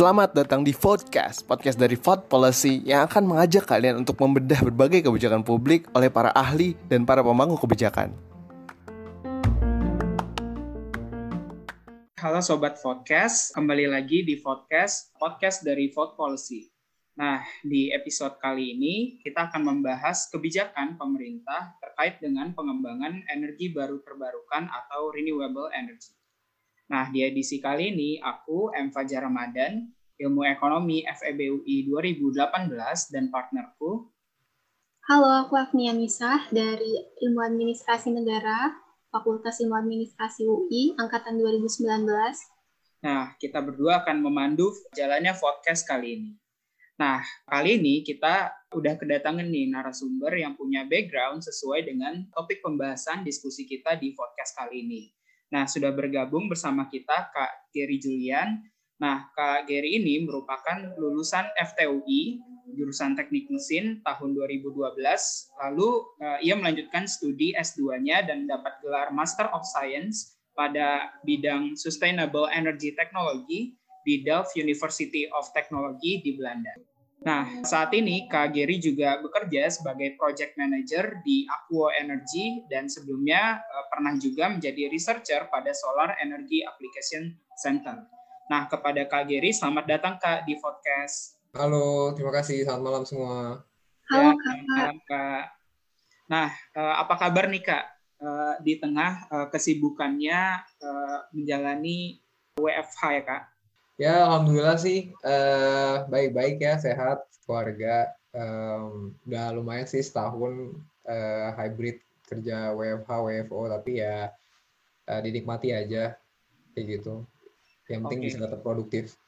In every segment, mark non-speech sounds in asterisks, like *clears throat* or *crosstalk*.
Selamat datang di Vodcast, podcast dari Vod Policy yang akan mengajak kalian untuk membedah berbagai kebijakan publik oleh para ahli dan para pemangku kebijakan. Halo Sobat Vodcast, kembali lagi di Vodcast, podcast dari Vod Policy. Nah, di episode kali ini kita akan membahas kebijakan pemerintah terkait dengan pengembangan energi baru terbarukan atau renewable energy. Nah, di edisi kali ini aku, M. Fajar Ramadan, Ilmu Ekonomi FEB UI 2018 dan partnerku. Halo, aku Agnia Misah dari Ilmu Administrasi Negara, Fakultas Ilmu Administrasi UI, Angkatan 2019. Nah, kita berdua akan memandu jalannya podcast kali ini. Nah, kali ini kita udah kedatangan nih narasumber yang punya background sesuai dengan topik pembahasan diskusi kita di podcast kali ini. Nah, sudah bergabung bersama kita Kak Gary Julian. Nah, Kak Gary ini merupakan lulusan FTUI, jurusan Teknik Mesin tahun 2012. Lalu uh, ia melanjutkan studi S2-nya dan dapat gelar Master of Science pada bidang Sustainable Energy Technology di Delft University of Technology di Belanda. Nah, saat ini Kak Gary juga bekerja sebagai project manager di Aquo Energy dan sebelumnya uh, pernah juga menjadi researcher pada Solar Energy Application Center. Nah, kepada Kak Gary, selamat datang Kak di podcast. Halo, terima kasih. Selamat malam semua. Halo Ya, Kak. malam, Kak. Nah, uh, apa kabar nih Kak uh, di tengah kesibukannya menjalani WFH ya Kak? Ya, alhamdulillah sih eh, baik-baik ya, sehat, keluarga. Em, udah lumayan sih setahun eh, hybrid kerja WFH, WFO, tapi ya eh, dinikmati aja kayak gitu. Yang penting bisa tetap produktif.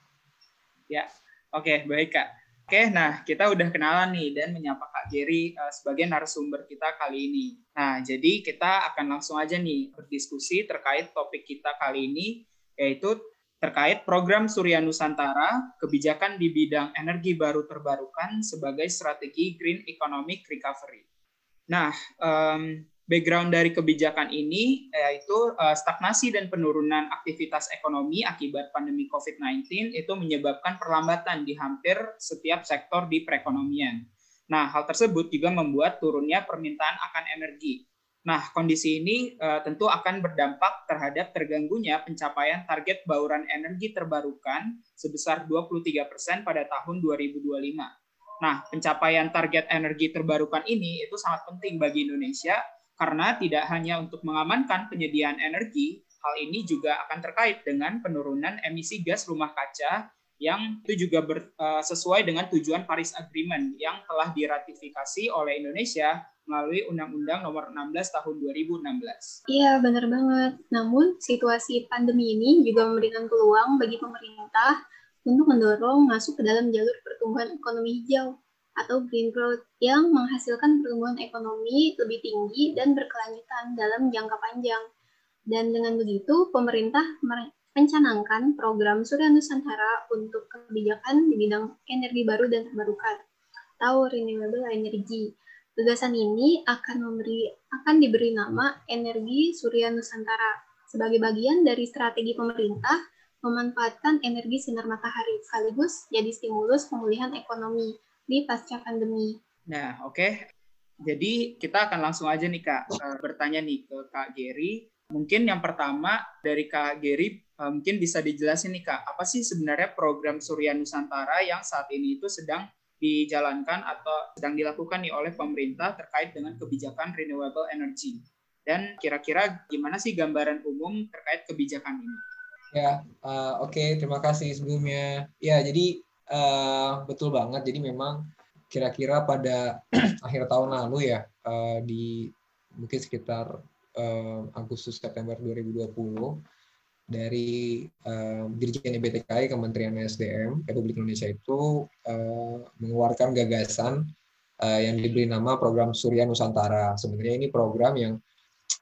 Ya, oke baik kak. Oke, nah kita udah kenalan nih dan menyapa Kak Gary uh, sebagai narasumber kita kali ini. Nah, jadi kita akan langsung aja nih berdiskusi terkait topik kita kali ini, yaitu terkait program Surya Nusantara, kebijakan di bidang energi baru terbarukan sebagai strategi Green Economic Recovery. Nah, em, background dari kebijakan ini yaitu eh, stagnasi dan penurunan aktivitas ekonomi akibat pandemi COVID-19 itu menyebabkan perlambatan di hampir setiap sektor di perekonomian. Nah, hal tersebut juga membuat turunnya permintaan akan energi. Nah, kondisi ini eh, tentu akan berdampak terhadap terganggunya pencapaian target bauran energi terbarukan sebesar 23% pada tahun 2025. Nah, pencapaian target energi terbarukan ini itu sangat penting bagi Indonesia karena tidak hanya untuk mengamankan penyediaan energi, hal ini juga akan terkait dengan penurunan emisi gas rumah kaca yang itu juga ber- eh, sesuai dengan tujuan Paris Agreement yang telah diratifikasi oleh Indonesia melalui Undang-Undang Nomor 16 Tahun 2016. Iya, benar banget. Namun, situasi pandemi ini juga memberikan peluang bagi pemerintah untuk mendorong masuk ke dalam jalur pertumbuhan ekonomi hijau atau green growth yang menghasilkan pertumbuhan ekonomi lebih tinggi dan berkelanjutan dalam jangka panjang. Dan dengan begitu, pemerintah mencanangkan program Surya Nusantara untuk kebijakan di bidang energi baru dan terbarukan atau renewable energy. Gagasan ini akan memberi akan diberi nama Energi Surya Nusantara sebagai bagian dari strategi pemerintah memanfaatkan energi sinar matahari sekaligus jadi stimulus pemulihan ekonomi di pasca pandemi. Nah, oke. Jadi kita akan langsung aja nih Kak eh, bertanya nih ke Kak Gary. Mungkin yang pertama dari Kak eh, mungkin bisa dijelasin nih Kak, apa sih sebenarnya program Surya Nusantara yang saat ini itu sedang dijalankan atau sedang dilakukan nih oleh pemerintah terkait dengan kebijakan renewable energy. Dan kira-kira gimana sih gambaran umum terkait kebijakan ini? Ya, eh, oke, terima kasih sebelumnya. Ya, jadi eh, betul banget. Jadi memang kira-kira pada *clears throat* akhir tahun lalu ya, eh, di mungkin sekitar eh, Agustus September 2020 dari eh, Dirjen BTKI Kementerian SDM Republik Indonesia itu eh, mengeluarkan gagasan eh, yang diberi nama program Surya Nusantara. Sebenarnya ini program yang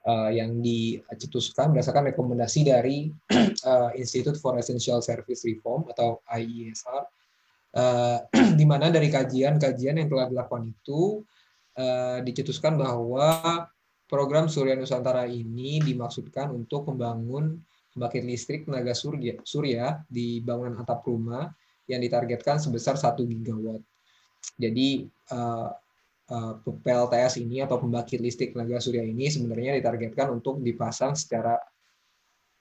eh, yang dicetuskan berdasarkan rekomendasi dari *clears throat* eh, Institute for Essential Service Reform atau IESR, eh, *clears throat* di mana dari kajian-kajian yang telah dilakukan itu eh, dicetuskan bahwa program Surya Nusantara ini dimaksudkan untuk membangun pembangkit listrik tenaga surya, surya di bangunan atap rumah yang ditargetkan sebesar 1 gigawatt. Jadi uh, uh, PLTS ini atau pembangkit listrik tenaga surya ini sebenarnya ditargetkan untuk dipasang secara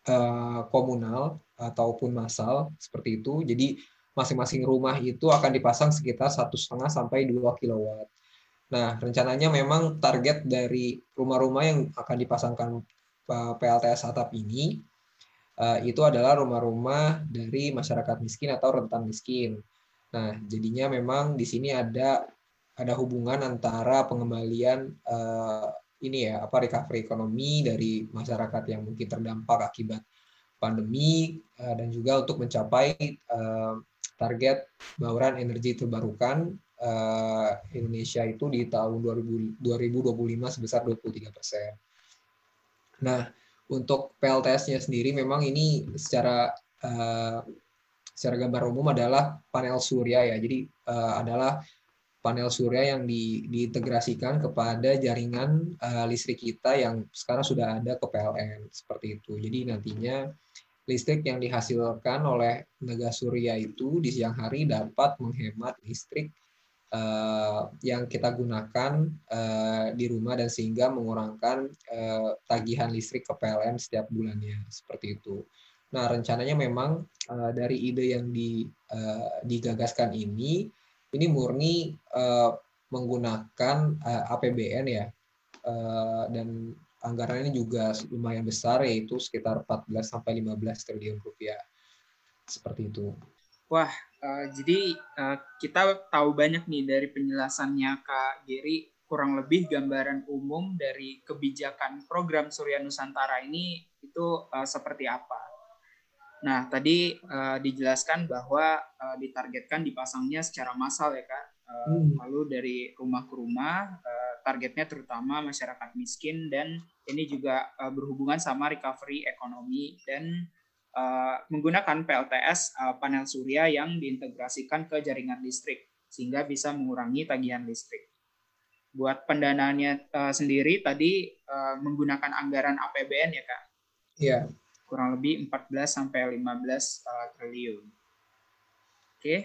uh, komunal ataupun massal seperti itu. Jadi masing-masing rumah itu akan dipasang sekitar satu setengah sampai 2 kilowatt. Nah, rencananya memang target dari rumah-rumah yang akan dipasangkan PLTS atap ini Eh, itu adalah rumah-rumah dari masyarakat miskin atau rentan miskin. Nah, jadinya memang di sini ada ada hubungan antara pengembalian uh, ini ya apa recovery ekonomi dari masyarakat yang mungkin terdampak akibat pandemi uh, dan juga untuk mencapai uh, target bauran energi terbarukan uh, Indonesia itu di tahun 2000, 2025 sebesar 23 persen. Nah, untuk PLTS-nya sendiri memang ini secara uh, secara gambar umum adalah panel surya ya. Jadi uh, adalah panel surya yang di, diintegrasikan kepada jaringan uh, listrik kita yang sekarang sudah ada ke PLN seperti itu. Jadi nantinya listrik yang dihasilkan oleh tenaga surya itu di siang hari dapat menghemat listrik uh, yang kita gunakan uh, di rumah dan sehingga mengurangkan uh, tagihan listrik ke PLN setiap bulannya seperti itu. Nah rencananya memang dari ide yang di, digagaskan ini ini murni menggunakan APBN ya uh, dan anggarannya juga lumayan besar yaitu sekitar 14 sampai 15 triliun rupiah seperti itu. Wah, uh, jadi uh, kita tahu banyak nih dari penjelasannya Kak Giri kurang lebih gambaran umum dari kebijakan program Surya Nusantara ini itu uh, seperti apa. Nah, tadi uh, dijelaskan bahwa uh, ditargetkan dipasangnya secara massal ya Kak. Uh, hmm. Lalu dari rumah ke rumah, uh, targetnya terutama masyarakat miskin dan ini juga uh, berhubungan sama recovery ekonomi dan uh, menggunakan PLTS uh, eh, panel surya yang diintegrasikan ke jaringan listrik sehingga bisa mengurangi tagihan listrik. Buat pendanaannya uh, sendiri tadi uh, menggunakan anggaran APBN ya kak? Iya. Kurang lebih 14 sampai 15 uh, triliun. Oke. Okay.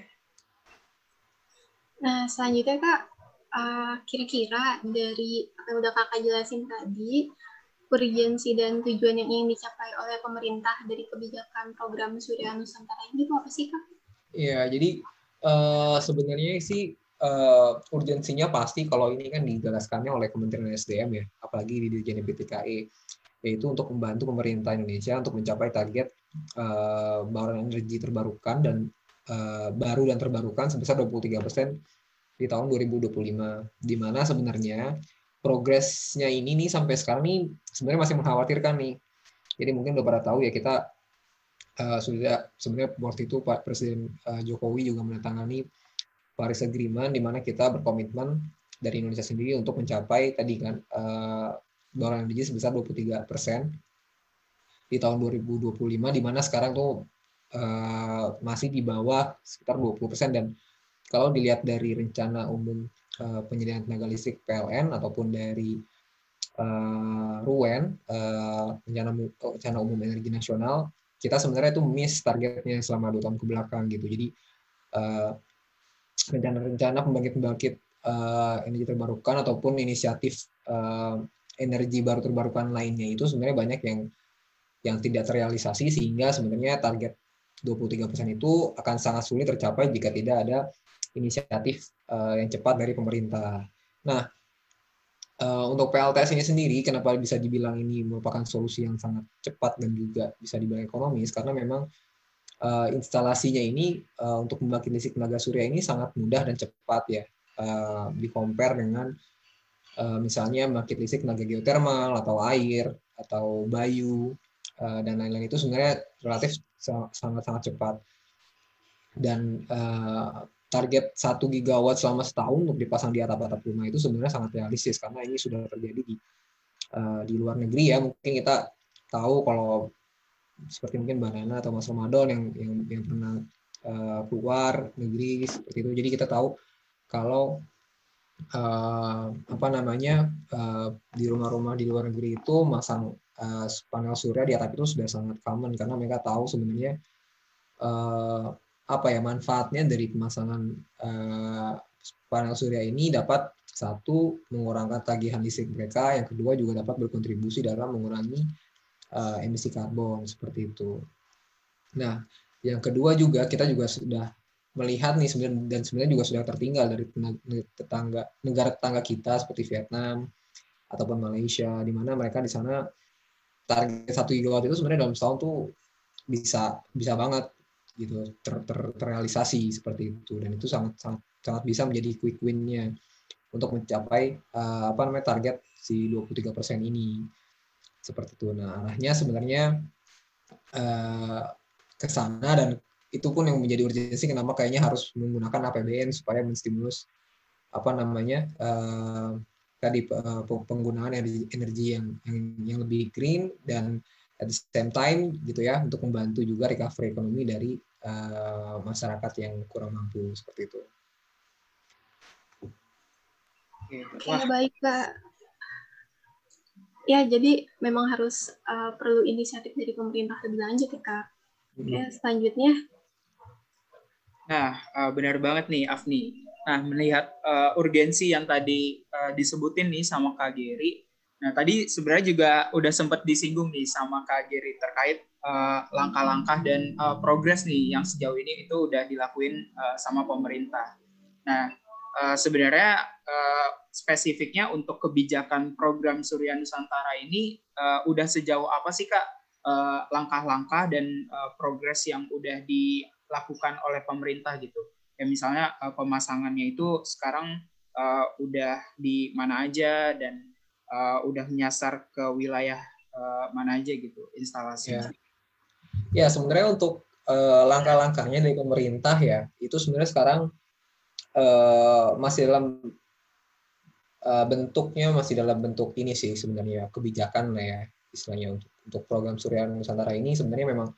Nah selanjutnya kak, kira-kira uh, dari apa yang udah kakak jelasin tadi, urgensi dan tujuan yang ingin dicapai oleh pemerintah dari kebijakan program Surya Nusantara ini itu apa sih kak? Iya, jadi uh, sebenarnya sih uh, urgensinya pasti kalau ini kan digagaskannya oleh Kementerian SDM ya, apalagi di Dirjen BTKE, yaitu untuk membantu pemerintah Indonesia untuk mencapai target uh, bauran energi terbarukan dan uh, baru dan terbarukan sebesar 23 persen di tahun 2025, di mana sebenarnya progresnya ini nih sampai sekarang nih sebenarnya masih mengkhawatirkan nih. Jadi mungkin udah pada tahu ya kita uh, sudah sebenarnya waktu itu Pak Presiden uh, Jokowi juga menandatangani Paris Agreement di mana kita berkomitmen dari Indonesia sendiri untuk mencapai tadi kan uh, dolar energi sebesar 23 persen di tahun 2025 di mana sekarang tuh uh, masih di bawah sekitar 20 persen dan kalau dilihat dari rencana umum uh, penyediaan tenaga listrik PLN ataupun dari uh, RUEN uh, rencana, rencana umum energi nasional kita sebenarnya itu miss targetnya selama dua tahun ke belakang gitu. Jadi rencana-rencana uh, pembangkit-pembangkit uh, energi terbarukan ataupun inisiatif uh, energi baru terbarukan lainnya itu sebenarnya banyak yang yang tidak terrealisasi sehingga sebenarnya target 23% itu akan sangat sulit tercapai jika tidak ada inisiatif uh, yang cepat dari pemerintah. Nah, uh, untuk PLTS ini sendiri, kenapa bisa dibilang ini merupakan solusi yang sangat cepat dan juga bisa dibilang ekonomis? Karena memang uh, instalasinya ini uh, untuk membangkit listrik tenaga surya ini sangat mudah dan cepat ya, uh, di compare dengan uh, misalnya membangkit listrik tenaga geotermal atau air atau bayu uh, dan lain-lain itu sebenarnya relatif sangat-sangat cepat dan uh, target satu gigawatt selama setahun untuk dipasang di atap-atap rumah itu sebenarnya sangat realistis karena ini sudah terjadi di uh, di luar negeri ya. Mungkin kita tahu kalau seperti mungkin Banana atau Mas Ramadan yang yang, yang pernah uh, keluar negeri seperti itu. Jadi kita tahu kalau uh, apa namanya uh, di rumah-rumah di luar negeri itu masang uh, panel surya di atap itu sudah sangat common karena mereka tahu sebenarnya apa ya manfaatnya dari pemasangan uh, panel surya ini dapat satu mengurangkan tagihan listrik mereka, yang kedua juga dapat berkontribusi dalam mengurangi uh, emisi karbon seperti itu. Nah, yang kedua juga kita juga sudah melihat nih sebenarnya dan sebenarnya juga sudah tertinggal dari tetangga negara tetangga kita seperti Vietnam ataupun Malaysia di mana mereka di sana target satu gigawatt itu sebenarnya dalam setahun tuh bisa bisa banget gitu ter, ter, terrealisasi seperti itu dan itu sangat sangat sangat bisa menjadi quick win-nya untuk mencapai uh, apa namanya target si 23% ini seperti itu. Nah, arahnya sebenarnya uh, ke sana dan itu pun yang menjadi urgensi kenapa kayaknya harus menggunakan APBN supaya menstimulus apa namanya uh, tadi uh, penggunaan energi, energi yang, yang yang lebih green dan at the same time gitu ya untuk membantu juga recovery ekonomi dari uh, masyarakat yang kurang mampu seperti itu. Oke, okay, baik Kak. Ya, jadi memang harus uh, perlu inisiatif dari pemerintah lebih lanjut ya Kak. Oke, okay, selanjutnya Nah, uh, benar banget nih Afni. Nah, melihat uh, urgensi yang tadi uh, disebutin nih sama Kak Geri. Nah, tadi sebenarnya juga udah sempat disinggung nih sama Kak Geri terkait langkah-langkah uh, dan uh, progres nih yang sejauh ini itu udah dilakuin uh, sama pemerintah. Nah, uh, sebenarnya uh, spesifiknya untuk kebijakan program Surya Nusantara ini uh, udah sejauh apa sih Kak langkah-langkah uh, dan uh, progres yang udah di dilakukan oleh pemerintah gitu. Ya misalnya uh, pemasangannya itu sekarang uh, udah di mana aja dan uh, udah menyasar ke wilayah uh, mana aja gitu instalasinya. Ya, ya sebenarnya untuk uh, langkah-langkahnya dari pemerintah ya itu sebenarnya sekarang uh, masih dalam uh, bentuknya masih dalam bentuk ini sih sebenarnya kebijakan lah ya istilahnya untuk untuk program Surya Nusantara ini sebenarnya memang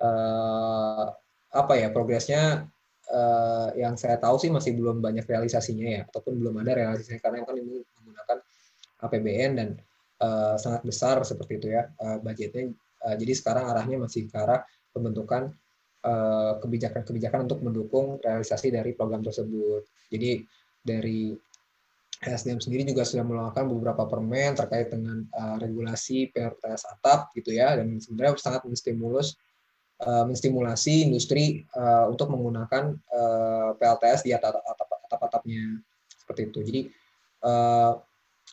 uh, apa ya progresnya uh, yang saya tahu sih masih belum banyak realisasinya ya ataupun belum ada realisasinya karena kan ini menggunakan APBN dan uh, sangat besar seperti itu ya uh, budgetnya. Uh, jadi sekarang arahnya masih ke arah pembentukan kebijakan-kebijakan untuk mendukung realisasi dari program tersebut. Jadi dari SDM sendiri juga sudah melakukan beberapa permen terkait dengan uh, regulasi PRTS atap gitu ya. Dan sebenarnya sangat menstimulus menstimulasi industri uh, untuk menggunakan uh, PLTS di atap-atapnya seperti itu. Jadi uh,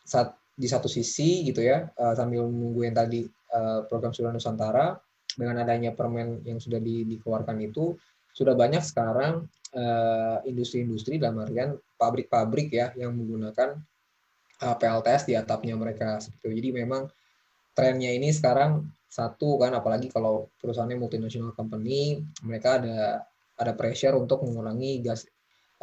saat di satu sisi gitu ya uh, sambil menunggu yang tadi uh, program Surya Nusantara dengan adanya permen yang sudah di, dikeluarkan itu sudah banyak sekarang industri-industri uh, dalam artian pabrik-pabrik ya yang menggunakan PLTS di atapnya mereka seperti itu. Jadi memang trennya ini sekarang satu kan apalagi kalau perusahaannya multinational company mereka ada ada pressure untuk mengurangi gas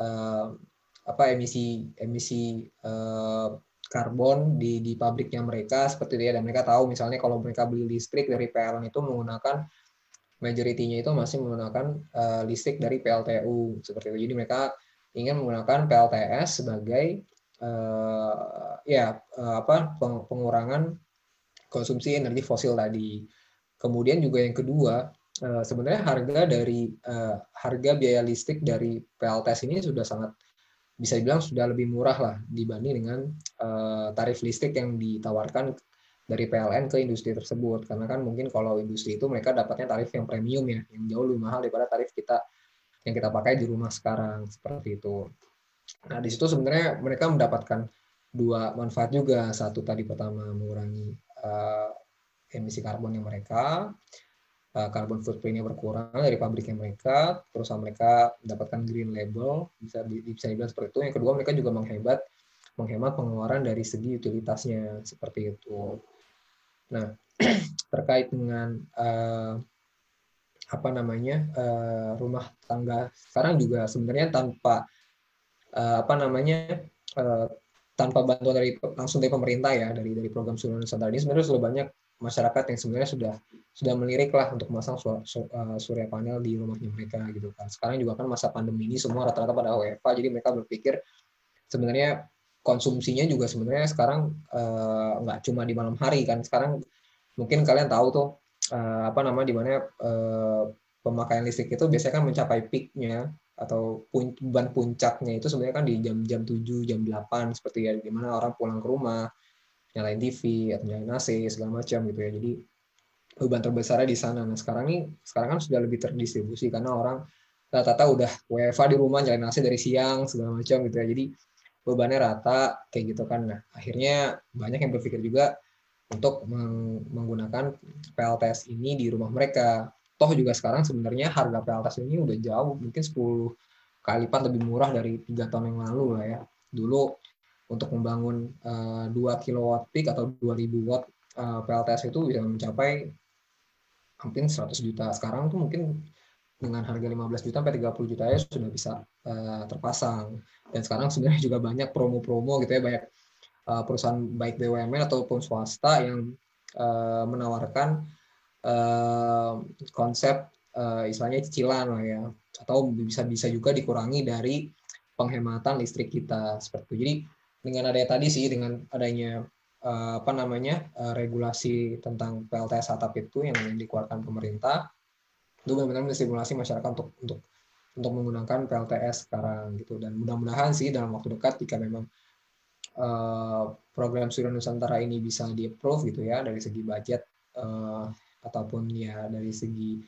uh, apa emisi emisi uh, karbon di di pabriknya mereka seperti itu ya dan mereka tahu misalnya kalau mereka beli listrik dari PLN itu menggunakan majority-nya itu masih menggunakan uh, listrik dari PLTU seperti itu jadi mereka ingin menggunakan PLTS sebagai uh, ya uh, apa pengurangan konsumsi energi fosil tadi. Kemudian juga yang kedua, eh, sebenarnya harga dari eh, harga biaya listrik dari PLTS ini sudah sangat bisa dibilang sudah lebih murah lah dibanding dengan eh, tarif listrik yang ditawarkan dari PLN ke industri tersebut. Karena kan mungkin kalau industri itu mereka dapatnya tarif yang premium ya, yang jauh lebih mahal daripada tarif kita yang kita pakai di rumah sekarang seperti itu. Nah di situ sebenarnya mereka mendapatkan dua manfaat juga. Satu tadi pertama mengurangi uh, emisi karbonnya mereka, karbon footprintnya berkurang dari pabriknya mereka, perusahaan mereka mendapatkan green label, bisa bisa dibilang seperti itu. Yang kedua mereka juga menghebat menghemat pengeluaran dari segi utilitasnya seperti itu. Nah *clears throat* terkait dengan uh, apa namanya uh, rumah tangga sekarang juga sebenarnya tanpa apa namanya tanpa bantuan dari langsung dari pemerintah ya dari dari program Surya Nusantara ini sebenarnya sudah banyak masyarakat yang sebenarnya sudah sudah melirik lah untuk memasang eh, surya panel di rumahnya mereka gitu kan. Sekarang juga kan masa pandemi ini semua rata-rata pada WFH jadi mereka berpikir sebenarnya konsumsinya juga sebenarnya sekarang uh, nggak cuma di malam hari kan. Sekarang mungkin kalian tahu tuh uh, apa nama di mana uh, pemakaian listrik itu biasanya kan mencapai peaknya atau pun, beban puncaknya itu sebenarnya kan di jam-jam 7, jam 8 seperti ya di mana orang pulang ke rumah nyalain TV atau nyalain AC segala macam gitu ya. Jadi beban terbesarnya di sana. Nah, sekarang nih sekarang kan sudah lebih terdistribusi karena orang rata-rata udah WFA di rumah nyalain AC dari siang segala macam gitu ya. Jadi bebannya rata kayak gitu kan. Nah, akhirnya banyak yang berpikir juga untuk menggunakan PLTS ini di rumah mereka. Toh juga sekarang sebenarnya harga PLTS ini udah jauh, mungkin 10 kali lipat lebih murah dari tiga tahun yang lalu lah ya. Dulu untuk membangun uh, 2 kW peak atau 2000 watt uh, eh, PLTS itu bisa mencapai hampir 100 juta. Sekarang tuh mungkin dengan harga 15 juta sampai 30 juta ya sudah bisa uh, terpasang. Dan sekarang sebenarnya juga banyak promo-promo gitu ya, banyak uh, perusahaan baik BUMN ataupun swasta yang uh, menawarkan uh, konsep uh, istilahnya cicilan lah ya, atau bisa bisa juga dikurangi dari penghematan listrik kita seperti itu. Jadi dengan adanya tadi sih dengan adanya uh, apa namanya uh, regulasi tentang PLTS atap itu yang dikeluarkan pemerintah itu benar-benar menstimulasi masyarakat untuk untuk untuk menggunakan PLTS sekarang gitu. Dan mudah-mudahan sih dalam waktu dekat jika memang uh, program Surya Nusantara ini bisa di approve gitu ya dari segi budget ataupun ya dari segi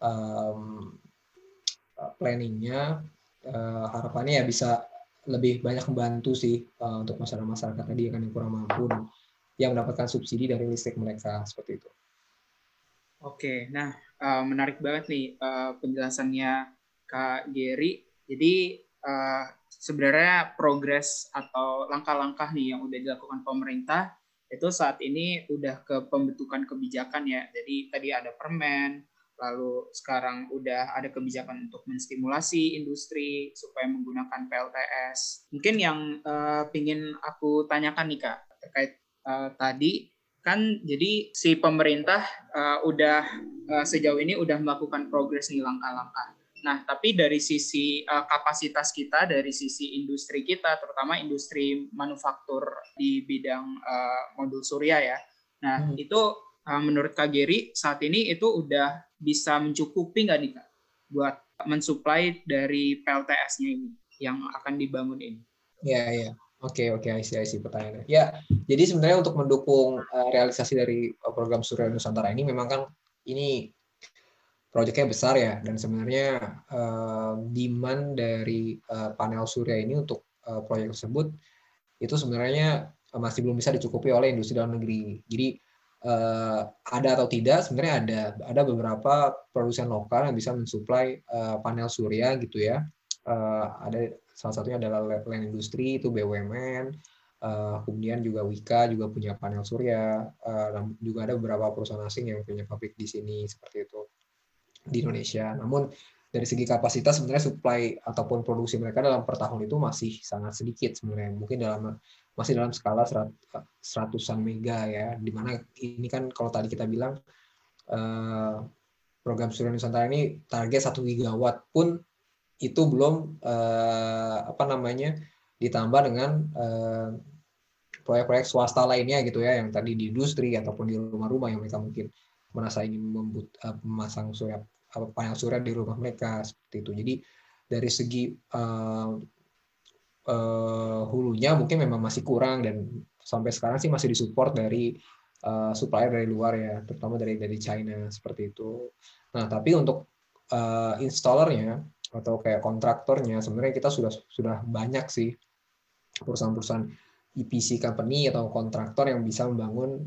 um, planningnya harapannya ya bisa lebih banyak membantu sih uh, untuk masyarakat-masyarakat tadi yang kurang mampu yang mendapatkan subsidi dari listrik mereka seperti itu. Oke, nah uh, menarik banget nih uh, penjelasannya Kak Gary. Jadi uh, sebenarnya progres atau langkah-langkah nih yang udah dilakukan pemerintah itu saat ini udah ke pembentukan kebijakan ya. Jadi tadi ada permen, lalu sekarang udah ada kebijakan untuk menstimulasi industri supaya menggunakan PLTS. Mungkin yang uh, pingin aku tanyakan nih kak terkait uh, tadi kan jadi si pemerintah uh, udah uh, sejauh ini udah melakukan progres nih langkah-langkah. Nah, tapi dari sisi uh, kapasitas kita, dari sisi industri kita, terutama industri manufaktur di bidang uh, modul surya ya. Nah, hmm. itu menurut Kak Geri saat ini itu udah bisa mencukupi nggak nih Kak buat mensuplai dari PLTS-nya ini yang akan dibangun ini? Iya, iya. Oke, oke, okay, isi pertanyaannya. Ya, jadi sebenarnya untuk mendukung uh, realisasi dari uh, program Surya Nusantara ini memang kan ini proyeknya besar ya dan sebenarnya demand dari panel surya ini untuk proyek tersebut itu sebenarnya masih belum bisa dicukupi oleh industri dalam negeri. Jadi uh, ada atau tidak sebenarnya ada ada beberapa produsen lokal yang bisa mensuplai uh, panel surya gitu ya. Uh, ada salah satunya adalah Land Industri itu BUMN, uh, kemudian juga Wika juga punya panel surya, uh, juga ada beberapa perusahaan asing yang punya pabrik di sini seperti itu di Indonesia. Namun dari segi kapasitas sebenarnya supply ataupun produksi mereka dalam per tahun itu masih sangat sedikit sebenarnya. Mungkin dalam masih dalam skala seratusan mega ya. Di mana ini kan kalau tadi kita bilang uh, program Surya Nusantara ini target satu gigawatt pun itu belum uh, apa namanya ditambah dengan uh, proyek-proyek swasta lainnya gitu ya yang tadi di industri ataupun di rumah-rumah yang mereka mungkin merasa ingin membut, uh, memasang surya panel surya di rumah mereka seperti itu. Jadi dari segi uh, uh, hulunya mungkin memang masih kurang dan sampai sekarang sih masih disupport dari uh, supplier dari luar ya, terutama dari dari China seperti itu. Nah, tapi untuk uh, installernya atau kayak kontraktornya sebenarnya kita sudah sudah banyak sih perusahaan-perusahaan EPC company atau kontraktor yang bisa membangun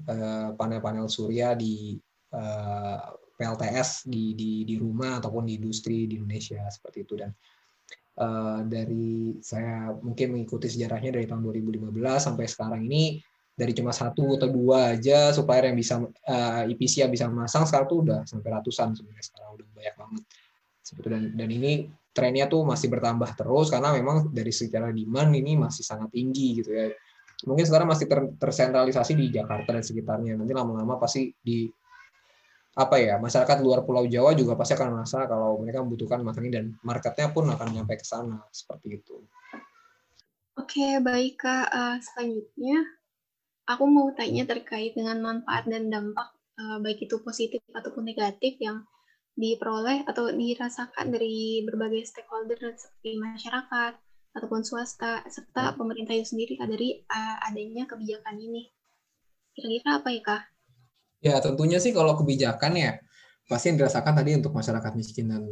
panel-panel surya di uh, PLTS di, di di rumah ataupun di industri di Indonesia seperti itu. Dan uh, dari saya mungkin mengikuti sejarahnya dari tahun 2015 sampai sekarang ini dari cuma satu atau dua aja supplier yang bisa uh, EPC yang bisa memasang sekarang tuh udah sampai ratusan sebenarnya sekarang udah banyak banget. Seperti dan dan ini trennya tuh masih bertambah terus karena memang dari secara demand ini masih sangat tinggi gitu ya. Mungkin sekarang masih ter, tersentralisasi di Jakarta dan sekitarnya. Nanti lama-lama pasti di apa ya masyarakat luar Pulau Jawa juga pasti akan merasa kalau mereka membutuhkan makan ini dan marketnya pun akan nyampe ke sana seperti itu. Oke, baik Kak. Uh, selanjutnya, aku mau tanya terkait dengan manfaat dan dampak, uh, baik itu positif ataupun negatif yang diperoleh atau dirasakan dari berbagai stakeholder seperti masyarakat ataupun swasta serta hmm. pemerintah itu sendiri dari uh, adanya kebijakan ini. Kira-kira apa ya kak? Ya tentunya sih kalau kebijakan ya pasti yang dirasakan tadi untuk masyarakat miskin dan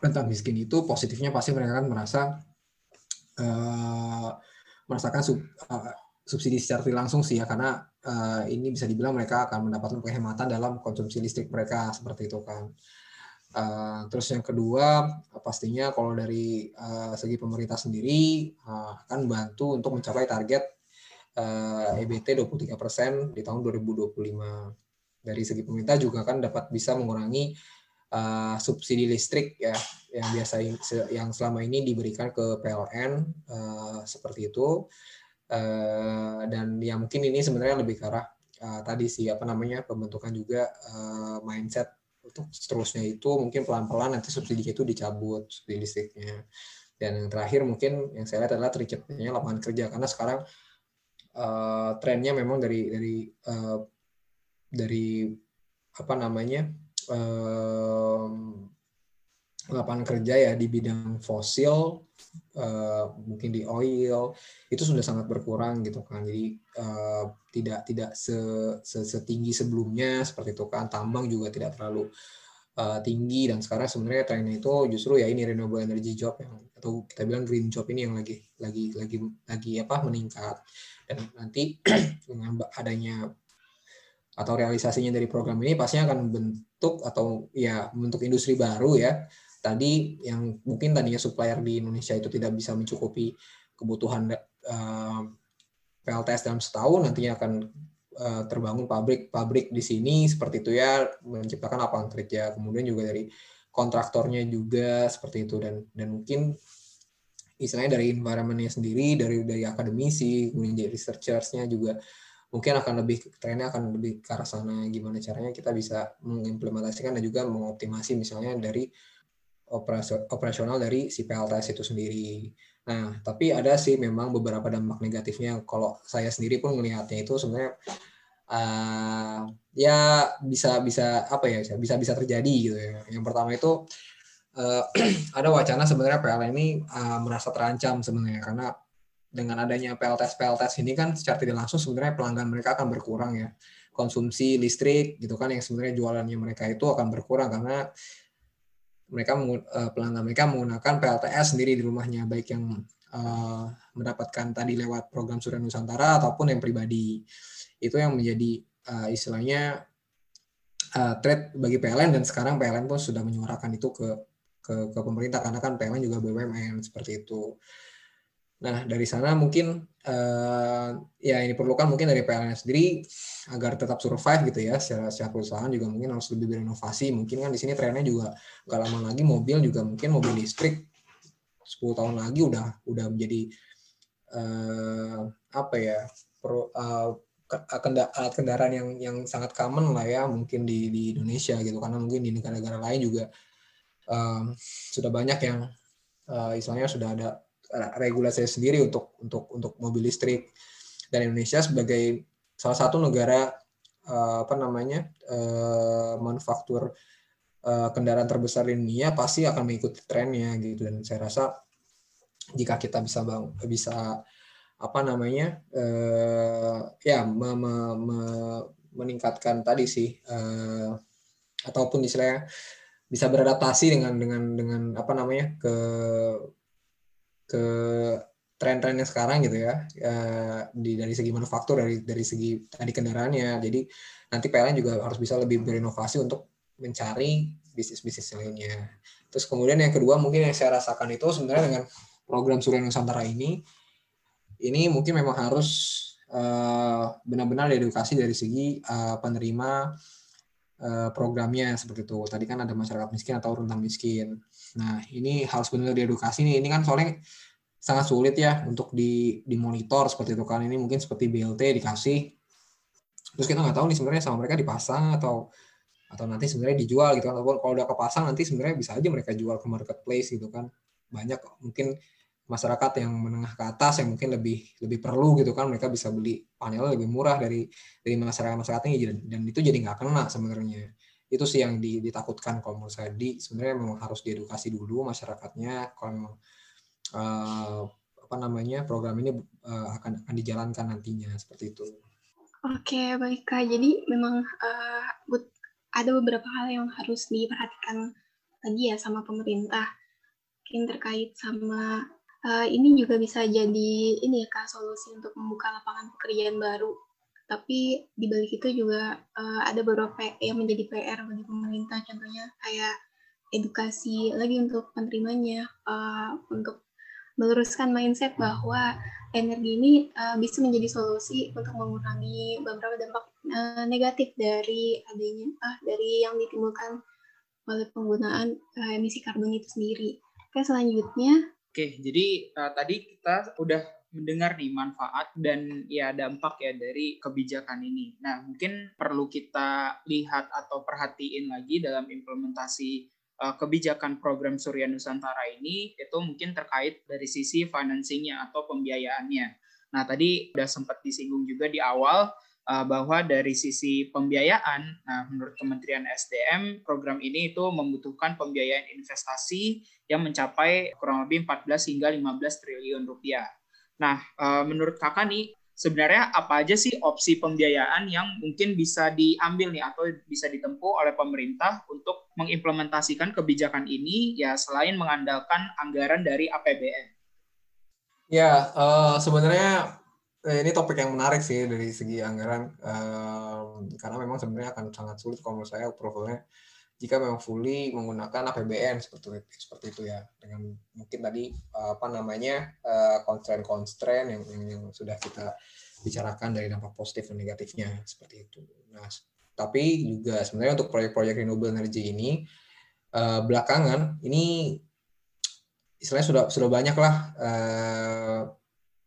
rentan miskin itu positifnya pasti mereka akan merasa uh, merasakan sub, uh, subsidi secara langsung sih ya karena uh, ini bisa dibilang mereka akan mendapatkan penghematan dalam konsumsi listrik mereka seperti itu kan. Uh, terus yang kedua pastinya kalau dari uh, segi pemerintah sendiri uh, akan bantu untuk mencapai target uh, EBT 23% di tahun 2025. Dari segi pemerintah juga kan dapat bisa mengurangi uh, subsidi listrik ya yang biasa yang selama ini diberikan ke PLN uh, seperti itu uh, dan yang mungkin ini sebenarnya lebih ke arah uh, tadi sih apa namanya pembentukan juga uh, mindset untuk seterusnya itu mungkin pelan-pelan nanti subsidi itu dicabut subsidi listriknya dan yang terakhir mungkin yang saya lihat adalah terciptanya lapangan kerja karena sekarang uh, trennya memang dari dari uh, dari apa namanya lapangan kerja ya di bidang fosil uh, mungkin di oil itu sudah sangat berkurang gitu kan. Jadi uh, tidak tidak se, se, setinggi sebelumnya seperti itu kan. Tambang juga tidak terlalu uh, tinggi dan sekarang sebenarnya trennya itu justru ya ini renewable energy job yang atau kita bilang green job ini yang lagi lagi lagi lagi apa meningkat dan nanti *clears throat* dengan adanya atau realisasinya dari program ini pastinya akan bentuk atau ya bentuk industri baru ya. Tadi yang mungkin tadinya supplier di Indonesia itu tidak bisa mencukupi kebutuhan uh, PLTS dalam setahun, nantinya akan uh, terbangun pabrik-pabrik di sini seperti itu ya, menciptakan lapangan kerja. Kemudian juga dari kontraktornya juga seperti itu dan dan mungkin istilahnya dari environmentnya sendiri, dari dari akademisi, kemudian dari researchersnya juga mungkin akan lebih trennya akan lebih ke arah sana gimana caranya kita bisa mengimplementasikan dan juga mengoptimasi misalnya dari operasional dari si PLTS itu sendiri. Nah, tapi ada sih memang beberapa dampak negatifnya. Kalau saya sendiri pun melihatnya itu sebenarnya uh, ya bisa bisa apa ya bisa bisa terjadi gitu ya. Yang pertama itu uh, *clears throat* ada wacana sebenarnya PLN ini uh, merasa terancam sebenarnya karena dengan adanya PLTS PLTS ini kan secara tidak langsung sebenarnya pelanggan mereka akan berkurang ya konsumsi listrik gitu kan yang sebenarnya jualannya mereka itu akan berkurang karena mereka eh, pelanggan mereka menggunakan PLTS sendiri di rumahnya baik yang uh, mendapatkan tadi lewat program Surya Nusantara ataupun yang pribadi itu yang menjadi uh, istilahnya trade bagi PLN dan sekarang PLN pun sudah menyuarakan itu ke ke, ke pemerintah karena kan PLN juga BUMN seperti itu. Nah, dari sana mungkin uh, ya ini perlukan mungkin dari PLN sendiri agar tetap survive gitu ya secara, secara perusahaan juga mungkin harus lebih berinovasi. Mungkin kan di sini trennya juga nggak lama lagi mobil juga mungkin mobil listrik 10 tahun lagi udah udah menjadi uh, apa ya pro, uh, alat kendaraan yang yang sangat common lah ya mungkin di di Indonesia gitu karena mungkin di negara-negara lain juga um, sudah banyak yang uh, istilahnya sudah ada regulasi sendiri untuk untuk untuk mobil listrik. Dan Indonesia sebagai salah satu negara uh, apa namanya uh, manufaktur kendaraan terbesar di dunia pasti akan mengikuti trennya gitu. Dan saya rasa jika kita bisa bang bisa apa namanya uh, ya me, me, me, meningkatkan tadi sih uh, ataupun istilahnya bisa beradaptasi dengan dengan dengan apa namanya ke ke tren-tren yang sekarang gitu ya, ya di dari segi manufaktur dari dari segi tadi kendaraannya. Jadi nanti PLN juga harus bisa lebih berinovasi untuk mencari bisnis-bisnis lainnya. Terus kemudian yang kedua mungkin yang saya rasakan itu sebenarnya dengan program Surya Nusantara ini ini mungkin memang harus uh, benar-benar diedukasi dari segi uh, penerima uh, programnya seperti itu tadi kan ada masyarakat miskin atau rentan miskin Nah, ini harus benar diedukasi nih. Ini kan soalnya sangat sulit ya untuk di dimonitor seperti itu kan. Ini mungkin seperti BLT dikasih. Terus kita nggak tahu nih sebenarnya sama mereka dipasang atau atau nanti sebenarnya dijual gitu kan. Ataupun kalau udah kepasang nanti sebenarnya bisa aja mereka jual ke marketplace gitu kan. Banyak mungkin masyarakat yang menengah ke atas yang mungkin lebih lebih perlu gitu kan mereka bisa beli panel lebih murah dari dari masyarakat masyarakat ini dan itu jadi nggak kena sebenarnya. Itu sih yang ditakutkan kalau menurut saya. Di sebenarnya memang harus diedukasi dulu masyarakatnya kalau uh, apa namanya program ini uh, akan akan dijalankan nantinya seperti itu. Oke baik kak. Jadi memang uh, ada beberapa hal yang harus diperhatikan lagi ya sama pemerintah. Mungkin terkait sama uh, ini juga bisa jadi ini ya kak solusi untuk membuka lapangan pekerjaan baru tapi di balik itu juga uh, ada beberapa yang menjadi PR bagi pemerintah contohnya kayak edukasi lagi untuk penerimanya uh, untuk meluruskan mindset bahwa energi ini uh, bisa menjadi solusi untuk mengurangi beberapa dampak uh, negatif dari adanya uh, dari yang ditimbulkan oleh penggunaan uh, emisi karbon itu sendiri. Oke selanjutnya. Oke jadi uh, tadi kita udah mendengar nih manfaat dan ya dampak ya dari kebijakan ini. Nah, mungkin perlu kita lihat atau perhatiin lagi dalam implementasi uh, kebijakan program Surya Nusantara ini itu mungkin terkait dari sisi financingnya atau pembiayaannya. Nah, tadi sudah sempat disinggung juga di awal uh, bahwa dari sisi pembiayaan, nah menurut Kementerian SDM program ini itu membutuhkan pembiayaan investasi yang mencapai kurang lebih 14 hingga 15 triliun rupiah. Nah, uh, menurut kakak nih, sebenarnya apa aja sih opsi pembiayaan yang mungkin bisa diambil nih atau bisa ditempuh oleh pemerintah untuk mengimplementasikan kebijakan ini ya selain mengandalkan anggaran dari APBN? Ya, uh, sebenarnya eh, ini topik yang menarik sih dari segi anggaran uh, karena memang sebenarnya akan sangat sulit kalau menurut saya approvalnya jika memang fully menggunakan APBN seperti itu, seperti itu ya dengan mungkin tadi apa namanya uh, constraint-constraint yang, yang yang sudah kita bicarakan dari dampak positif dan negatifnya seperti itu. Nah, tapi juga sebenarnya untuk proyek-proyek renewable energy ini uh, belakangan ini istilahnya sudah sudah banyak lah uh,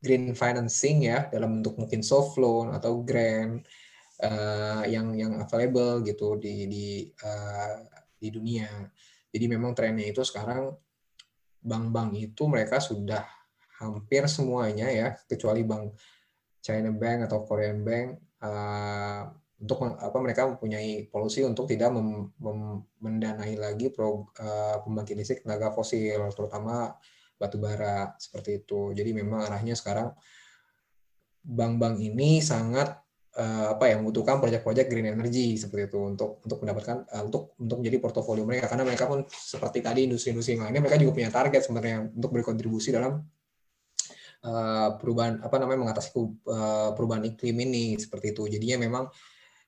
green financing ya dalam bentuk mungkin soft loan atau grant uh, yang yang available gitu di di uh, di dunia. Jadi memang trennya itu sekarang bank-bank itu mereka sudah hampir semuanya ya kecuali bank China Bank atau Korean Bank uh, untuk apa mereka mempunyai polusi untuk tidak mem, mem, mendanai lagi pro, uh, pembangkit listrik tenaga fosil terutama batu bara seperti itu. Jadi memang arahnya sekarang bank-bank ini sangat uh, apa ya membutuhkan proyek-proyek green energy seperti itu untuk untuk mendapatkan uh, untuk untuk menjadi portofolio mereka karena mereka pun seperti tadi industri-industri yang lainnya mereka juga punya target sebenarnya untuk berkontribusi dalam uh, perubahan apa namanya mengatasi uh, perubahan iklim ini seperti itu jadinya memang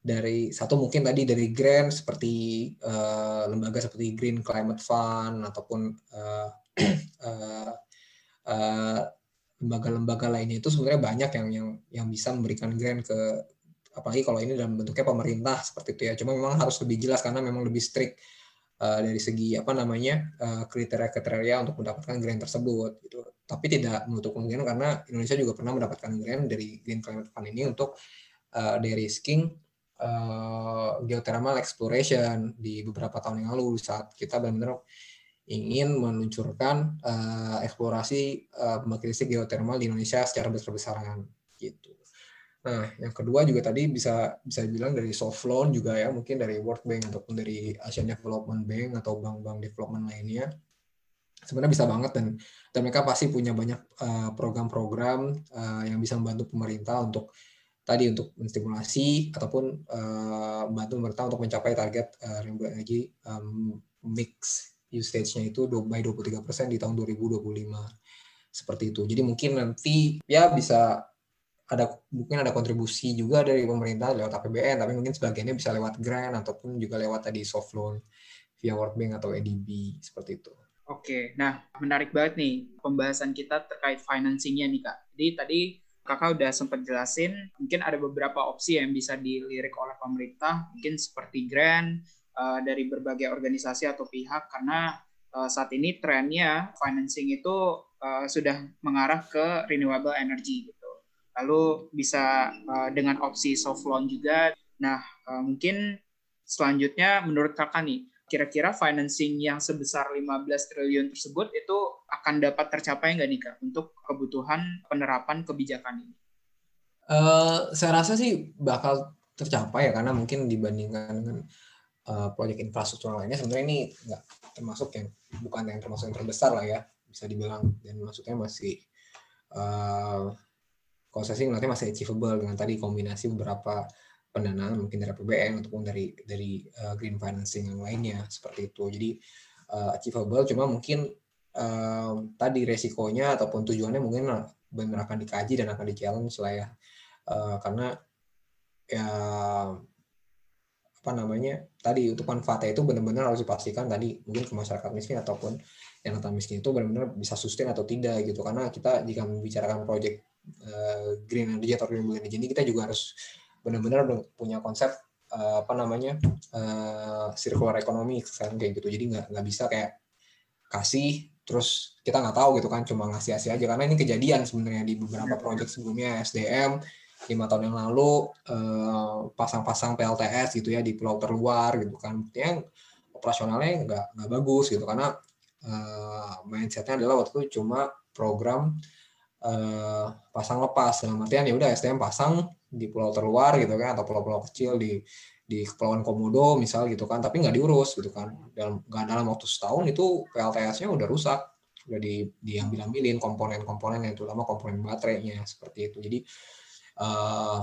dari satu mungkin tadi dari grant seperti uh, lembaga seperti Green Climate Fund ataupun uh, *clears throat* lembaga-lembaga lainnya itu sebenarnya banyak yang yang yang bisa memberikan grant ke apalagi kalau ini dalam bentuknya pemerintah seperti itu ya. Cuma memang harus lebih jelas karena memang lebih strict uh, dari segi apa namanya uh, kriteria-kriteria untuk mendapatkan grant tersebut gitu. Tapi tidak menutup kemungkinan karena Indonesia juga pernah mendapatkan grant dari Green Climate Fund ini untuk uh, de-risking uh, geothermal exploration di beberapa tahun yang lalu saat kita benar-benar ingin meluncurkan uh, eksplorasi uh, pembangkit listrik geothermal di Indonesia secara besar-besaran gitu. Nah, yang kedua juga tadi bisa bisa bilang dari soft loan juga ya, mungkin dari World Bank ataupun dari Asian Development Bank atau bank-bank development lainnya. Sebenarnya bisa banget dan dan mereka pasti punya banyak eh, program-program uh, yang bisa membantu pemerintah untuk tadi untuk menstimulasi ataupun uh, membantu pemerintah untuk mencapai target uh, renewable energy um, mix usage-nya itu by 23% di tahun 2025 seperti itu. Jadi mungkin nanti ya bisa ada mungkin ada kontribusi juga dari pemerintah lewat APBN, tapi mungkin sebagiannya bisa lewat grant ataupun juga lewat tadi soft loan via World Bank atau EDB seperti itu. Oke, nah menarik banget nih pembahasan kita terkait financingnya nih kak. Jadi tadi kakak udah sempat jelasin, mungkin ada beberapa opsi yang bisa dilirik oleh pemerintah, mungkin seperti grant uh, dari berbagai organisasi atau pihak, karena uh, saat ini trennya financing itu uh, sudah mengarah ke renewable energy lalu bisa uh, dengan opsi soft loan juga. Nah, uh, mungkin selanjutnya menurut kakak nih, kira-kira financing yang sebesar 15 triliun tersebut itu akan dapat tercapai nggak nih Kak untuk kebutuhan penerapan kebijakan ini? Uh, saya rasa sih bakal tercapai ya karena mungkin dibandingkan dengan uh, proyek infrastruktur lainnya sebenarnya ini nggak termasuk yang bukan yang termasuk yang terbesar lah ya bisa dibilang dan maksudnya masih uh, sih nanti masih achievable dengan tadi kombinasi beberapa pendanaan mungkin dari APBN ataupun dari dari uh, green financing yang lainnya seperti itu. Jadi uh, achievable cuma mungkin uh, tadi resikonya ataupun tujuannya mungkin benar akan dikaji dan akan di challenge lah ya. Uh, karena ya apa namanya tadi untuk manfaatnya itu benar-benar harus dipastikan tadi mungkin ke masyarakat miskin ataupun yang rentan miskin itu benar-benar bisa sustain atau tidak gitu. Karena kita jika membicarakan proyek uh, green energy atau renewable energy ini kita juga harus benar-benar punya konsep uh, apa namanya uh, circular economy kan kayak gitu. Jadi nggak nggak bisa kayak kasih terus kita nggak tahu gitu kan cuma ngasih-ngasih aja. Karena ini kejadian sebenarnya di beberapa iya. proyek sebelumnya SDM lima tahun yang lalu pasang-pasang PLTS gitu ya di pulau terluar gitu kan. Yang operasionalnya nggak nggak bagus gitu karena uh, mindsetnya adalah waktu itu cuma program uh, pasang lepas. Dalam artian ya udah SDM pasang di pulau terluar gitu kan atau pulau-pulau kecil di di kepulauan Komodo misal gitu kan tapi nggak diurus gitu kan. Dalam nggak dalam waktu setahun itu PLTS-nya udah rusak udah di diambil ambilin komponen-komponen yang terutama komponen baterainya seperti itu. Jadi uh,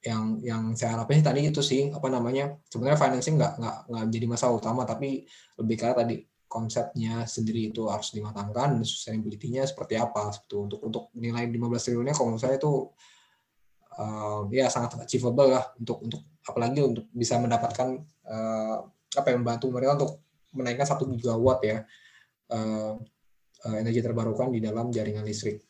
yang yang saya harapin tadi itu sih apa namanya sebenarnya financing nggak nggak nggak jadi masalah utama tapi lebih karena tadi konsepnya sendiri itu harus dimatangkan sustainability-nya seperti apa itu untuk untuk nilai 15 triliunnya kalau menurut saya itu uh, ya sangat achievable lah untuk untuk apalagi untuk bisa mendapatkan uh, apa yang membantu mereka untuk menaikkan satu gigawatt ya uh, uh, energi terbarukan di dalam jaringan listrik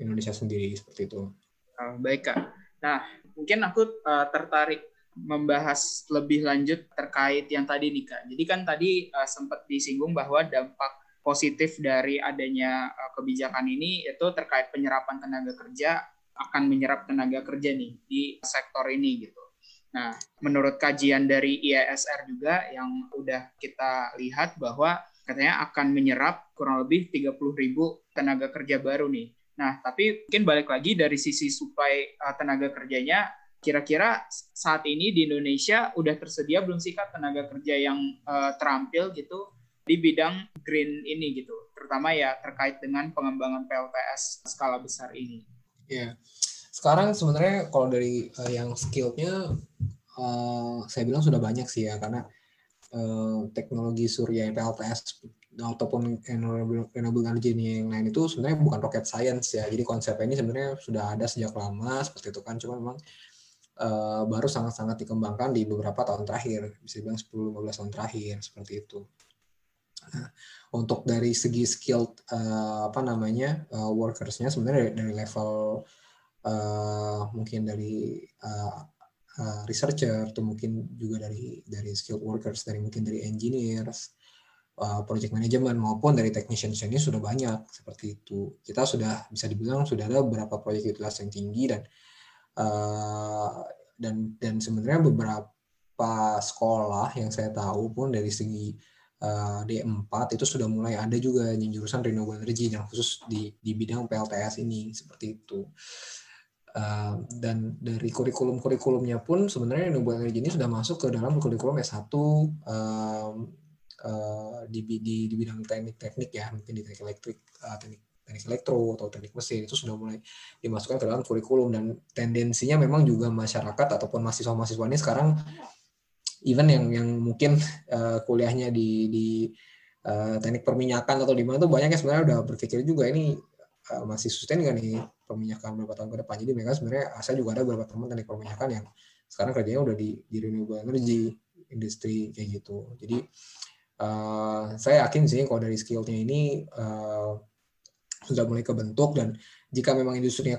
Indonesia sendiri seperti itu. Uh, baik kak. Nah mungkin aku uh, tertarik membahas lebih lanjut terkait yang tadi nih kak. Jadi kan tadi uh, sempat disinggung bahwa dampak positif dari adanya uh, kebijakan ini itu terkait penyerapan tenaga kerja akan menyerap tenaga kerja nih di sektor ini gitu. Nah, menurut kajian dari IASR juga yang udah kita lihat bahwa katanya akan menyerap kurang lebih 30 ribu tenaga kerja baru nih. Nah, tapi mungkin balik lagi dari sisi supply uh, tenaga kerjanya, kira-kira saat ini di Indonesia udah tersedia belum sih Kak tenaga kerja yang uh, terampil gitu di bidang green ini gitu, terutama ya terkait dengan pengembangan PLTS skala besar ini. Ya, sekarang sebenarnya kalau dari uh, yang skillnya uh, saya bilang sudah banyak sih ya karena uh, teknologi surya PLTS ataupun renewable energy yang lain itu sebenarnya bukan rocket science ya. Jadi konsep ini sebenarnya sudah ada sejak lama seperti itu kan. Cuma memang uh, baru sangat-sangat dikembangkan di beberapa tahun terakhir, bisa dibilang 10-15 tahun terakhir seperti itu. Nah, untuk dari segi skill uh, apa namanya uh, workersnya sebenarnya dari, dari level uh, mungkin dari uh, uh, researcher atau mungkin juga dari dari skilled workers dari mungkin dari engineers uh, project management maupun dari technician ini sudah banyak seperti itu kita sudah bisa dibilang sudah ada beberapa proyek utilitas yang tinggi dan uh, dan dan sebenarnya beberapa sekolah yang saya tahu pun dari segi uh, D4 itu sudah mulai ada juga yang jurusan renewable energy yang khusus di di bidang PLTS ini seperti itu. Dan dari kurikulum-kurikulumnya pun sebenarnya renewable energy ini sudah masuk ke dalam kurikulum S1 um, uh, di, di, di bidang teknik-teknik ya, mungkin di teknik elektrik, uh, teknik teknik elektro atau teknik mesin itu sudah mulai dimasukkan ke dalam kurikulum dan tendensinya memang juga masyarakat ataupun mahasiswa-mahasiswa ini sekarang even yang yang mungkin uh, kuliahnya di di uh, teknik perminyakan atau di mana tuh banyaknya sebenarnya udah berpikir juga ini uh, masih sustain nggak nih perminyakan beberapa tahun ke depan. Jadi mereka sebenarnya saya juga ada beberapa teman teknik perminyakan yang sekarang kerjanya udah di, di renewable energy industri kayak gitu. Jadi uh, saya yakin sih kalau dari skillnya ini uh, sudah mulai kebentuk dan jika memang industrinya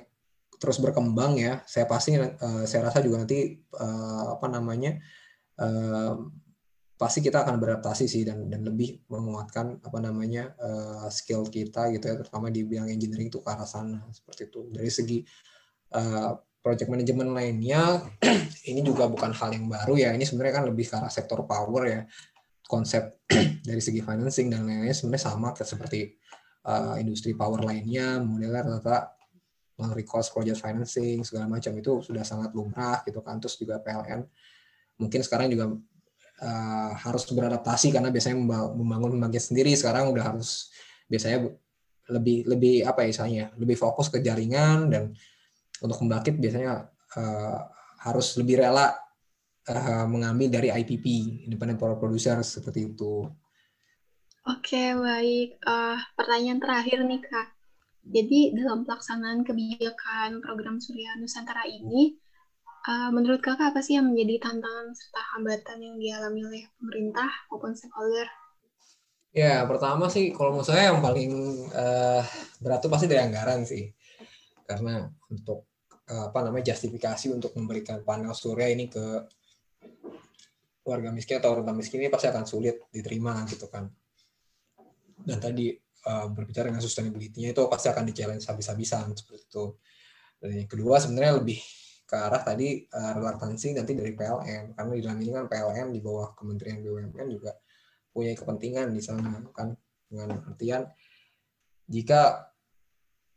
terus berkembang ya, saya pasti uh, saya rasa juga nanti uh, apa namanya pasti kita akan beradaptasi sih dan dan lebih menguatkan apa namanya uh, skill kita gitu ya terutama di bidang engineering itu ke arah sana seperti itu. Dari segi uh, project management lainnya *clears throat* ini juga bukan hal yang baru ya ini sebenarnya kan lebih ke arah sektor power ya konsep *clears throat* dari segi financing dan lain-lain sebenarnya sama seperti uh, industri power lainnya, modelnya rata non recourse project financing segala macam itu sudah sangat lumrah gitu kan. Terus juga PLN mungkin sekarang juga uh, harus beradaptasi karena biasanya membangun pembangkit sendiri sekarang udah harus biasanya lebih lebih apa ya misalnya lebih fokus ke jaringan dan untuk pembangkit biasanya uh, harus lebih rela uh, mengambil dari IPP independent power producer seperti itu. Oke baik uh, pertanyaan terakhir nih kak. Jadi dalam pelaksanaan kebijakan program Surya Nusantara ini, uh, menurut kakak apa sih yang menjadi tantangan serta hambatan yang dialami oleh pemerintah maupun stakeholder? Ya pertama sih kalau menurut saya yang paling uh, berat itu pasti dari anggaran sih, karena untuk apa namanya justifikasi untuk memberikan panel surya ini ke warga miskin atau rentan miskin ini pasti akan sulit diterima gitu kan. Dan tadi uh, berbicara dengan sustainability-nya itu pasti akan di-challenge habis-habisan seperti itu. Dan yang kedua sebenarnya lebih ke arah tadi uh, relevansi nanti dari PLN karena di dalam ini kan PLN di bawah Kementerian BUMN juga punya kepentingan di sana kan dengan artian jika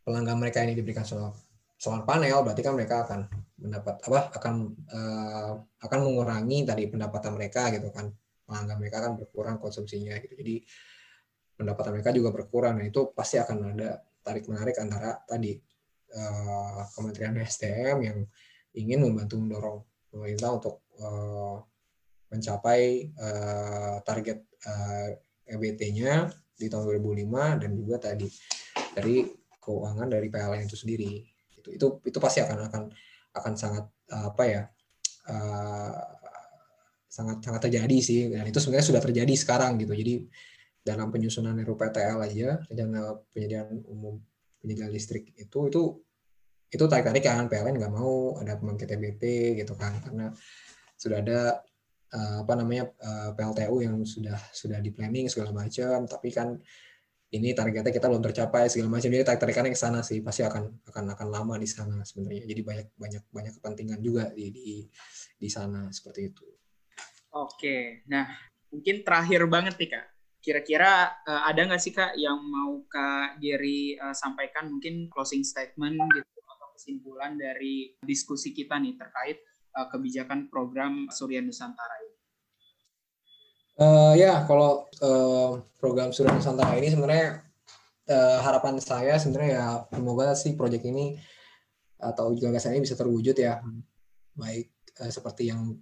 pelanggan mereka ini diberikan solar solar panel berarti kan mereka akan mendapat apa akan uh, akan mengurangi tadi pendapatan mereka gitu kan. Pelanggan mereka akan berkurang konsumsinya gitu. Jadi pendapatan mereka juga berkurang. Dan itu pasti akan ada tarik menarik antara tadi uh, Kementerian SDM yang ingin membantu mendorong pemerintah untuk uh, mencapai uh, target uh, EBT-nya di tahun 2005 dan juga tadi dari keuangan dari PLN itu sendiri itu itu itu pasti akan akan akan sangat apa ya uh, sangat sangat terjadi sih. Dan itu sebenarnya sudah terjadi sekarang gitu. Jadi dalam penyusunan RUPTL aja rencana penyediaan umum penyediaan listrik itu itu itu tarik tarik kan. PLN nggak mau ada pembangkit EBT gitu kan. Karena sudah ada uh, apa namanya PLTU yang sudah sudah di planning segala macam. Tapi kan ini targetnya kita belum tercapai segala macam. Jadi tarik tarikannya ke sana sih pasti akan akan akan lama di sana sebenarnya. Jadi banyak banyak banyak kepentingan juga di di di sana seperti itu. Oke nah mungkin terakhir banget nih kak. Kira-kira uh, ada nggak sih kak yang mau kak Jerry uh, sampaikan? Mungkin closing statement gitu atau kesimpulan dari diskusi kita nih terkait uh, kebijakan program Surya Nusantara ini Uh, ya, kalau uh, program Surya Nusantara ini sebenarnya uh, harapan saya sebenarnya ya semoga sih proyek ini atau gagasan ini bisa terwujud ya, baik uh, seperti yang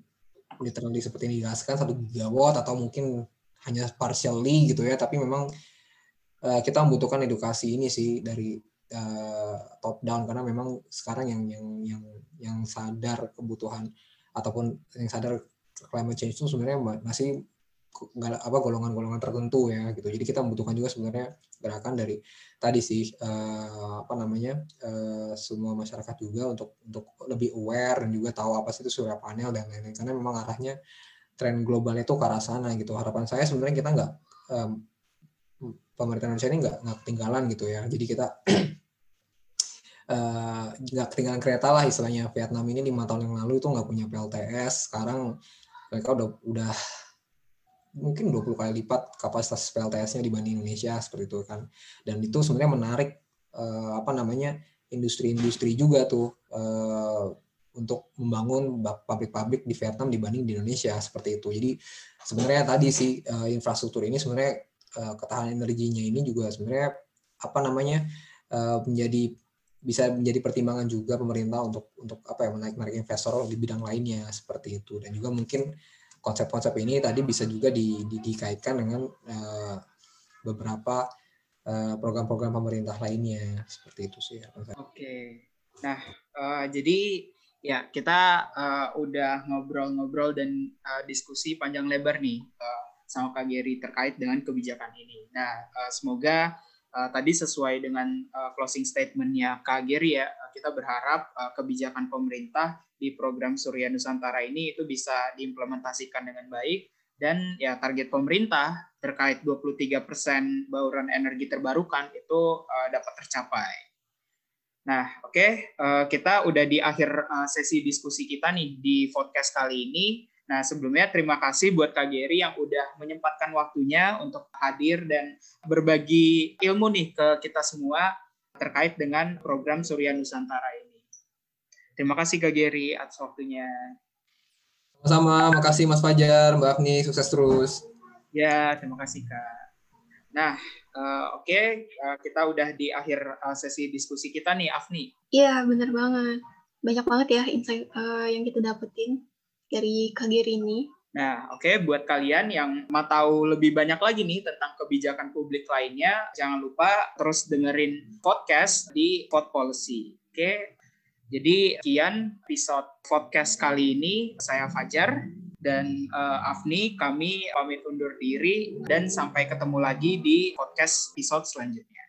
literally seperti ini dijelaskan satu gigawatt atau mungkin hanya partially gitu ya, tapi memang uh, kita membutuhkan edukasi ini sih dari uh, top down. Karena memang sekarang yang yang yang yang sadar kebutuhan ataupun yang sadar climate change itu sebenarnya masih apa golongan-golongan tertentu ya gitu. Jadi kita membutuhkan juga sebenarnya gerakan dari tadi sih uh, apa namanya uh, semua masyarakat juga untuk untuk lebih aware dan juga tahu apa sih itu surya panel dan lain-lain karena memang arahnya tren global itu ke arah sana gitu. Harapan saya sebenarnya kita nggak um, pemerintah Indonesia ini nggak nggak ketinggalan gitu ya. Jadi kita *clears throat* nggak uh, ketinggalan kereta lah istilahnya Vietnam ini lima tahun yang lalu itu nggak punya PLTS sekarang mereka udah udah mungkin 20 kali lipat kapasitas PLTS-nya dibanding Indonesia seperti itu kan. Dan itu sebenarnya menarik uh, apa namanya industri-industri juga tuh uh, untuk membangun pabrik-pabrik di Vietnam dibanding di Indonesia seperti itu. Jadi sebenarnya tadi sih uh, infrastruktur ini sebenarnya uh, ketahanan energinya ini juga sebenarnya apa namanya uh, menjadi bisa menjadi pertimbangan juga pemerintah untuk untuk apa ya menarik-narik investor di bidang lainnya seperti itu dan juga mungkin konsep-konsep ini tadi bisa juga di, di, dikaitkan dengan uh, beberapa uh, program-program pemerintah lainnya seperti itu sih. Oke, nah uh, jadi ya kita uh, udah ngobrol-ngobrol dan uh, diskusi panjang lebar nih uh, sama Kak Geri terkait dengan kebijakan ini. Nah uh, semoga uh, tadi sesuai dengan uh, closing statementnya Kak Geri ya, kita berharap uh, kebijakan pemerintah di program Surya Nusantara ini itu bisa diimplementasikan dengan baik dan ya target pemerintah terkait 23% bauran energi terbarukan itu uh, dapat tercapai. Nah, oke, okay, kita udah di akhir sesi diskusi kita nih di podcast kali ini Nah, sebelumnya terima kasih buat Kak Geri yang udah menyempatkan waktunya untuk hadir dan berbagi ilmu nih ke kita semua terkait dengan program Surya Nusantara ini. Terima kasih Kak Geri atas waktunya. Sama-sama, makasih Mas Fajar, Mbak Afni, sukses terus. Ya, terima kasih Kak. Nah, uh, oke, okay. uh, kita udah di akhir uh, sesi diskusi kita nih, Afni. Iya, bener banget. Banyak banget ya insight uh, yang kita dapetin dari Kagiri ini. Nah, oke, okay, buat kalian yang mau tahu lebih banyak lagi nih tentang kebijakan publik lainnya, jangan lupa terus dengerin podcast di Pod Policy. Oke, okay? jadi sekian episode podcast kali ini. Saya Fajar dan uh, Afni, kami pamit undur diri dan sampai ketemu lagi di podcast episode selanjutnya.